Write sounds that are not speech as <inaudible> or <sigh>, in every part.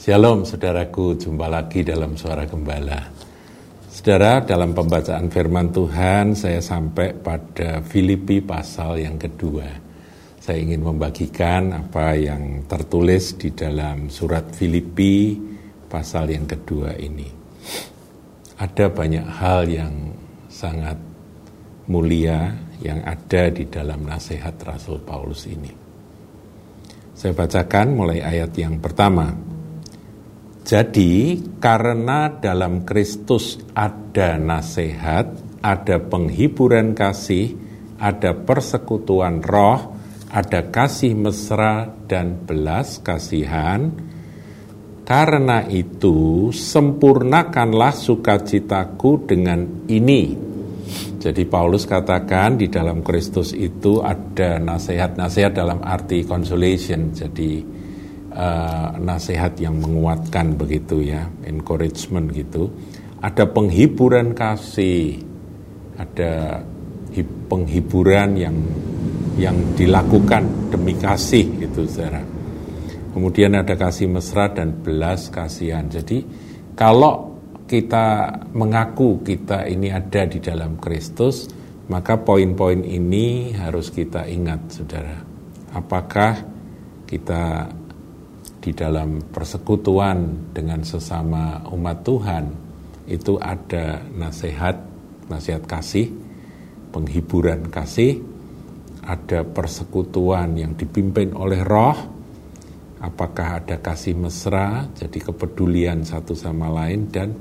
Shalom saudaraku, jumpa lagi dalam suara gembala. Saudara, dalam pembacaan firman Tuhan saya sampai pada Filipi pasal yang kedua. Saya ingin membagikan apa yang tertulis di dalam surat Filipi pasal yang kedua ini. Ada banyak hal yang sangat mulia yang ada di dalam nasihat Rasul Paulus ini. Saya bacakan mulai ayat yang pertama. Jadi karena dalam Kristus ada nasihat, ada penghiburan kasih, ada persekutuan roh, ada kasih mesra dan belas kasihan. Karena itu sempurnakanlah sukacitaku dengan ini. Jadi Paulus katakan di dalam Kristus itu ada nasihat-nasihat dalam arti consolation. Jadi uh, nasihat yang menguatkan begitu ya, encouragement gitu. Ada penghiburan kasih, ada penghiburan yang yang dilakukan demi kasih itu saudara. Kemudian ada kasih mesra dan belas kasihan. Jadi kalau kita mengaku kita ini ada di dalam Kristus, maka poin-poin ini harus kita ingat saudara. Apakah kita di dalam persekutuan dengan sesama umat Tuhan itu ada nasihat, nasihat kasih, penghiburan kasih, ada persekutuan yang dipimpin oleh roh, apakah ada kasih mesra, jadi kepedulian satu sama lain, dan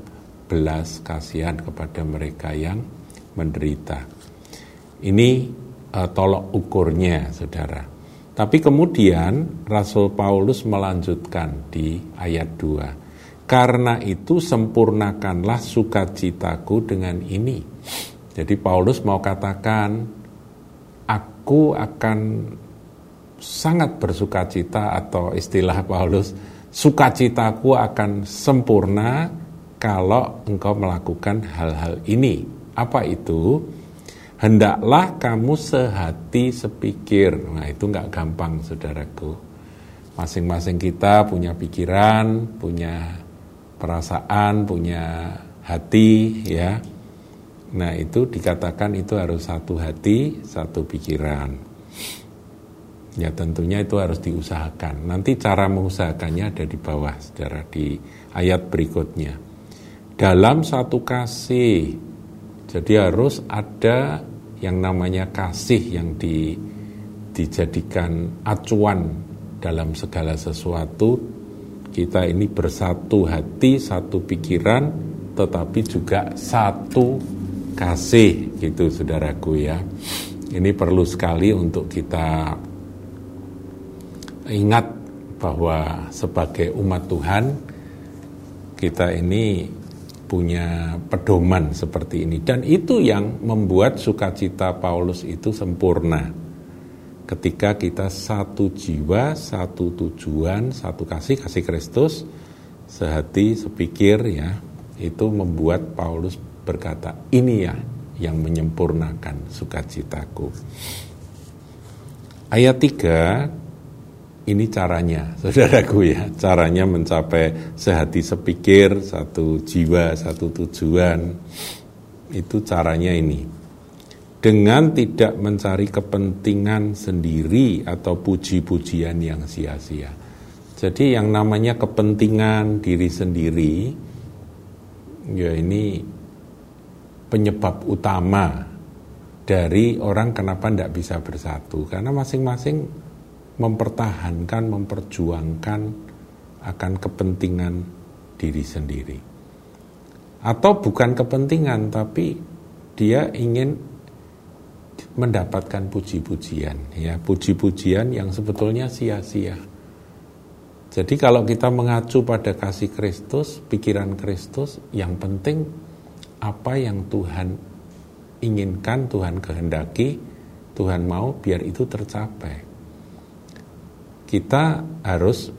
belas kasihan kepada mereka yang menderita. Ini uh, tolok ukurnya, saudara. Tapi kemudian Rasul Paulus melanjutkan di ayat 2. Karena itu sempurnakanlah sukacitaku dengan ini. Jadi Paulus mau katakan, aku akan sangat bersukacita atau istilah Paulus, sukacitaku akan sempurna kalau engkau melakukan hal-hal ini. Apa itu? Hendaklah kamu sehati sepikir. Nah itu nggak gampang saudaraku. Masing-masing kita punya pikiran, punya perasaan, punya hati ya. Nah itu dikatakan itu harus satu hati, satu pikiran. Ya tentunya itu harus diusahakan. Nanti cara mengusahakannya ada di bawah, saudara, di ayat berikutnya. Dalam satu kasih, jadi harus ada yang namanya kasih yang di, dijadikan acuan dalam segala sesuatu kita ini bersatu hati, satu pikiran, tetapi juga satu kasih gitu saudaraku ya. Ini perlu sekali untuk kita ingat bahwa sebagai umat Tuhan kita ini punya pedoman seperti ini. Dan itu yang membuat sukacita Paulus itu sempurna. Ketika kita satu jiwa, satu tujuan, satu kasih kasih Kristus sehati sepikir ya itu membuat Paulus berkata ini ya yang menyempurnakan sukacitaku. Ayat 3 ini caranya, <laughs> saudaraku ya, caranya mencapai sehati sepikir, satu jiwa, satu tujuan. Itu caranya ini. Dengan tidak mencari kepentingan sendiri atau puji-pujian yang sia-sia. Jadi yang namanya kepentingan diri sendiri, ya ini penyebab utama dari orang kenapa tidak bisa bersatu. Karena masing-masing mempertahankan, memperjuangkan akan kepentingan diri sendiri. Atau bukan kepentingan, tapi dia ingin mendapatkan puji-pujian, ya puji-pujian yang sebetulnya sia-sia. Jadi kalau kita mengacu pada kasih Kristus, pikiran Kristus, yang penting apa yang Tuhan inginkan, Tuhan kehendaki, Tuhan mau biar itu tercapai kita harus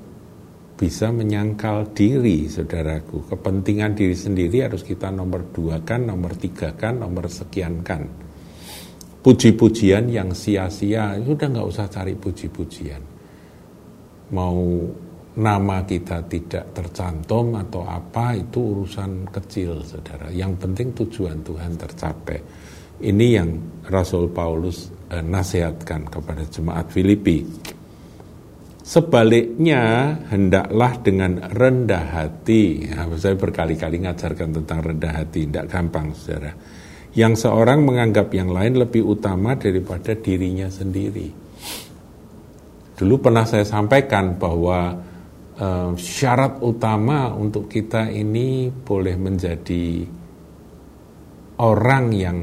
bisa menyangkal diri, saudaraku. Kepentingan diri sendiri harus kita nomor dua kan, nomor tiga kan, nomor sekian kan. Puji-pujian yang sia-sia, sudah nggak usah cari puji-pujian. Mau nama kita tidak tercantum atau apa itu urusan kecil saudara. Yang penting tujuan Tuhan tercapai. Ini yang Rasul Paulus eh, nasihatkan kepada jemaat Filipi. Sebaliknya, hendaklah dengan rendah hati. Nah, saya berkali-kali ngajarkan tentang rendah hati, tidak gampang, saudara. Yang seorang menganggap yang lain lebih utama daripada dirinya sendiri. Dulu pernah saya sampaikan bahwa uh, syarat utama untuk kita ini boleh menjadi orang yang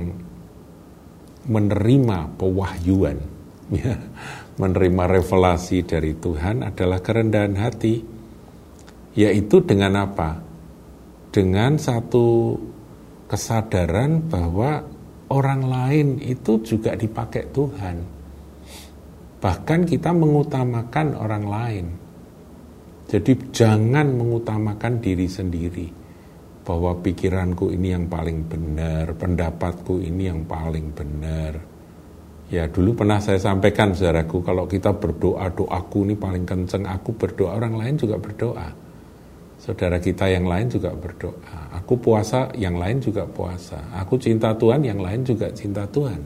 menerima pewahyuan. <laughs> Ya menerima revelasi dari Tuhan adalah kerendahan hati, yaitu dengan apa? Dengan satu kesadaran bahwa orang lain itu juga dipakai Tuhan. Bahkan kita mengutamakan orang lain. Jadi jangan mengutamakan diri sendiri. Bahwa pikiranku ini yang paling benar, pendapatku ini yang paling benar Ya dulu pernah saya sampaikan saudaraku kalau kita berdoa doaku ini paling kenceng. Aku berdoa orang lain juga berdoa. Saudara kita yang lain juga berdoa. Aku puasa yang lain juga puasa. Aku cinta Tuhan yang lain juga cinta Tuhan.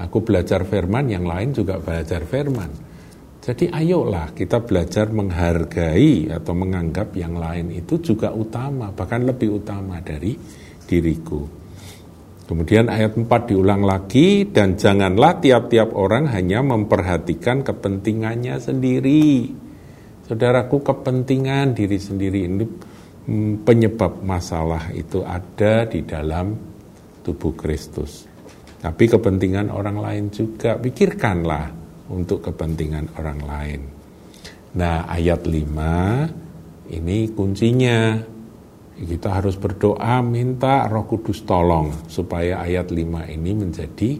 Aku belajar firman yang lain juga belajar firman. Jadi ayolah kita belajar menghargai atau menganggap yang lain itu juga utama bahkan lebih utama dari diriku Kemudian ayat 4 diulang lagi dan janganlah tiap-tiap orang hanya memperhatikan kepentingannya sendiri. Saudaraku kepentingan diri sendiri ini mm, penyebab masalah itu ada di dalam tubuh Kristus. Tapi kepentingan orang lain juga pikirkanlah untuk kepentingan orang lain. Nah, ayat 5 ini kuncinya kita harus berdoa minta Roh Kudus tolong supaya ayat 5 ini menjadi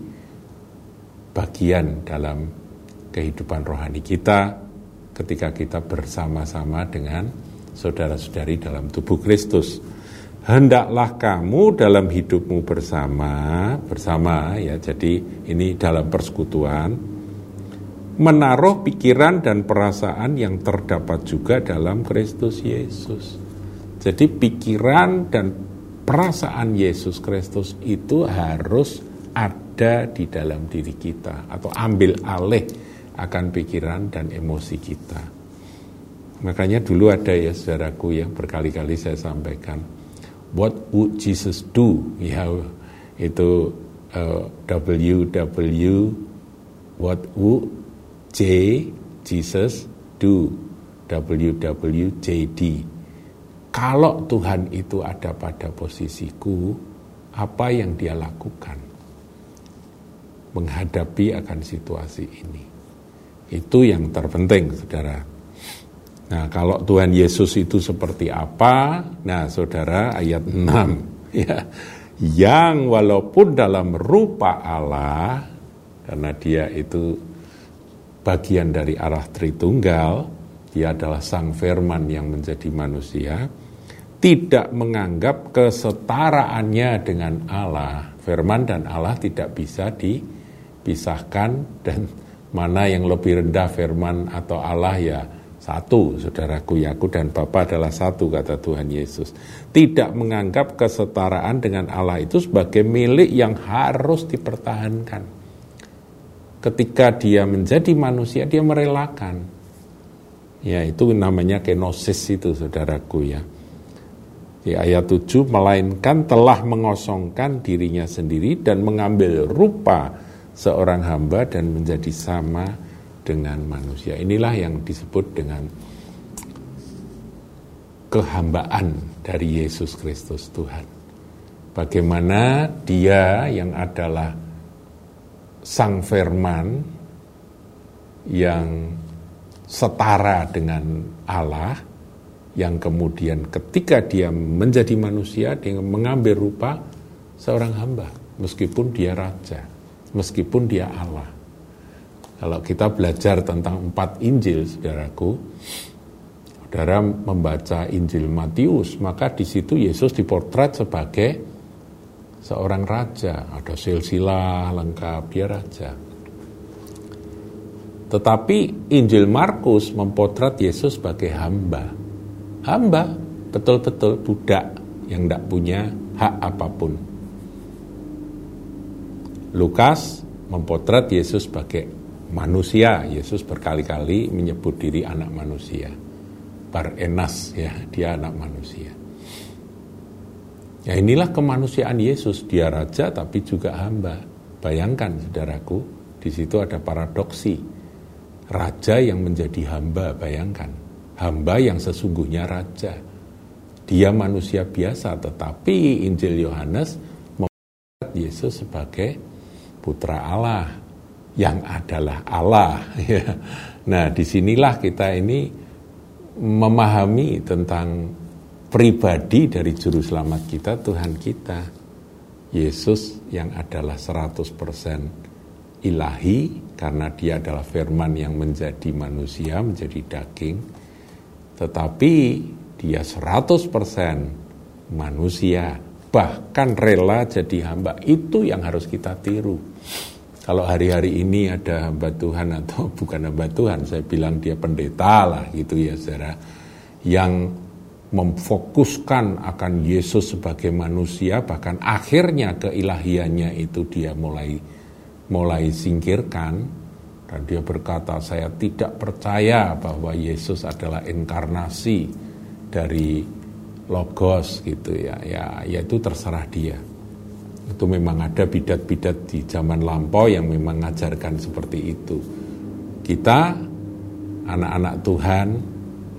bagian dalam kehidupan rohani kita ketika kita bersama-sama dengan saudara-saudari dalam tubuh Kristus. Hendaklah kamu dalam hidupmu bersama, bersama ya, jadi ini dalam persekutuan, menaruh pikiran dan perasaan yang terdapat juga dalam Kristus Yesus. Jadi pikiran dan perasaan Yesus Kristus itu harus ada di dalam diri kita atau ambil alih akan pikiran dan emosi kita. Makanya dulu ada ya saudaraku yang berkali-kali saya sampaikan, what would Jesus do? Ya itu uh, WW what would J Jesus do? WWJD kalau Tuhan itu ada pada posisiku, apa yang dia lakukan? Menghadapi akan situasi ini. Itu yang terpenting, saudara. Nah, kalau Tuhan Yesus itu seperti apa? Nah, saudara, ayat 6. <laughs> Ya, yang walaupun dalam rupa Allah, karena dia itu bagian dari arah Tritunggal, dia adalah sang firman yang menjadi manusia, tidak menganggap kesetaraannya dengan Allah. Firman dan Allah tidak bisa dipisahkan dan mana yang lebih rendah firman atau Allah ya satu, saudaraku Yaku dan Bapa adalah satu, kata Tuhan Yesus. Tidak menganggap kesetaraan dengan Allah itu sebagai milik yang harus dipertahankan. Ketika dia menjadi manusia, dia merelakan. Ya, itu namanya kenosis itu, saudaraku ya di ayat 7 melainkan telah mengosongkan dirinya sendiri dan mengambil rupa seorang hamba dan menjadi sama dengan manusia. Inilah yang disebut dengan kehambaan dari Yesus Kristus Tuhan. Bagaimana dia yang adalah sang firman yang setara dengan Allah yang kemudian ketika dia menjadi manusia dia mengambil rupa seorang hamba meskipun dia raja meskipun dia Allah. Kalau kita belajar tentang empat Injil saudaraku saudara membaca Injil Matius maka di situ Yesus dipotret sebagai seorang raja. Ada silsilah lengkap dia raja. Tetapi Injil Markus mempotret Yesus sebagai hamba. Hamba, betul-betul budak yang tidak punya hak apa pun. Lukas mempotret Yesus sebagai manusia. Yesus berkali-kali menyebut diri anak manusia. Bar enas ya, dia anak manusia. Ya inilah kemanusiaan Yesus, dia raja tapi juga hamba. Bayangkan saudaraku, di situ ada paradoksi. Raja yang menjadi hamba, bayangkan. Hamba yang sesungguhnya raja. Dia manusia biasa, tetapi Injil Yohanes membuat Yesus sebagai putra Allah yang adalah Allah. <laughs> Ya. Nah, di sinilah kita ini memahami tentang pribadi dari juru selamat kita, Tuhan kita. Yesus yang adalah 100% ilahi karena dia adalah firman yang menjadi manusia, menjadi daging. Tetapi dia 100% manusia, bahkan rela jadi hamba. Itu yang harus kita tiru. Kalau hari-hari ini ada hamba Tuhan atau <laughs> bukan hamba Tuhan, saya bilang dia pendeta lah gitu ya saudara. Yang memfokuskan akan Yesus sebagai manusia bahkan akhirnya keilahiannya itu dia mulai mulai singkirkan dan dia berkata saya tidak percaya bahwa Yesus adalah inkarnasi dari logos gitu ya. Ya yaitu terserah dia. Itu memang ada bidat-bidat di zaman lampau yang memang mengajarkan seperti itu. Kita anak-anak Tuhan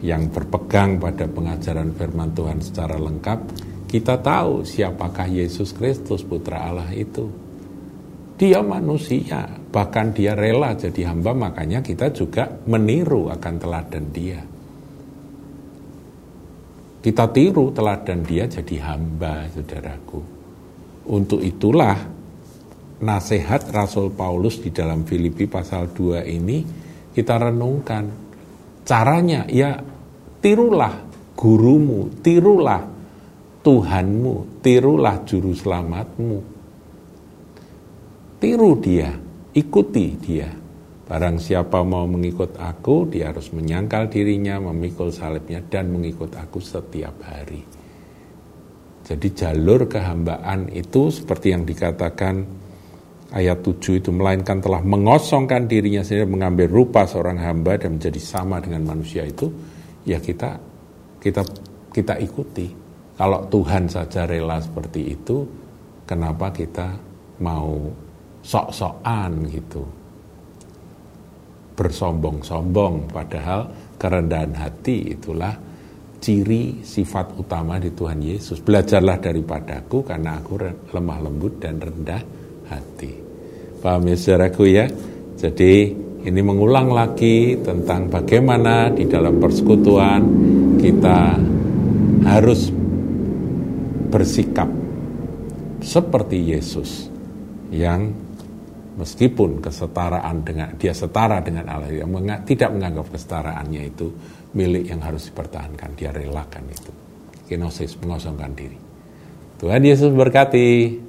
yang berpegang pada pengajaran firman Tuhan secara lengkap, kita tahu siapakah Yesus Kristus putra Allah itu. Dia manusia, bahkan dia rela jadi hamba, makanya kita juga meniru akan teladan dia. Kita tiru teladan dia jadi hamba, saudaraku. Untuk itulah nasihat Rasul Paulus di dalam Filipi pasal 2 ini kita renungkan Caranya ya tirulah gurumu, tirulah Tuhanmu, tirulah juru selamatmu. Tiru dia, ikuti dia. Barang siapa mau mengikut aku, dia harus menyangkal dirinya, memikul salibnya, dan mengikut aku setiap hari. Jadi jalur kehambaan itu seperti yang dikatakan ayat 7 itu melainkan telah mengosongkan dirinya sendiri mengambil rupa seorang hamba dan menjadi sama dengan manusia itu ya kita kita kita ikuti kalau Tuhan saja rela seperti itu kenapa kita mau sok-sokan gitu bersombong-sombong padahal kerendahan hati itulah ciri sifat utama di Tuhan Yesus belajarlah daripadaku karena aku lemah lembut dan rendah hati. Paham ya saudaraku ya? Jadi ini mengulang lagi tentang bagaimana di dalam persekutuan kita harus bersikap seperti Yesus yang meskipun kesetaraan dengan dia setara dengan Allah yang tidak menganggap kesetaraannya itu milik yang harus dipertahankan dia relakan itu. Kenosis mengosongkan diri. Tuhan Yesus berkati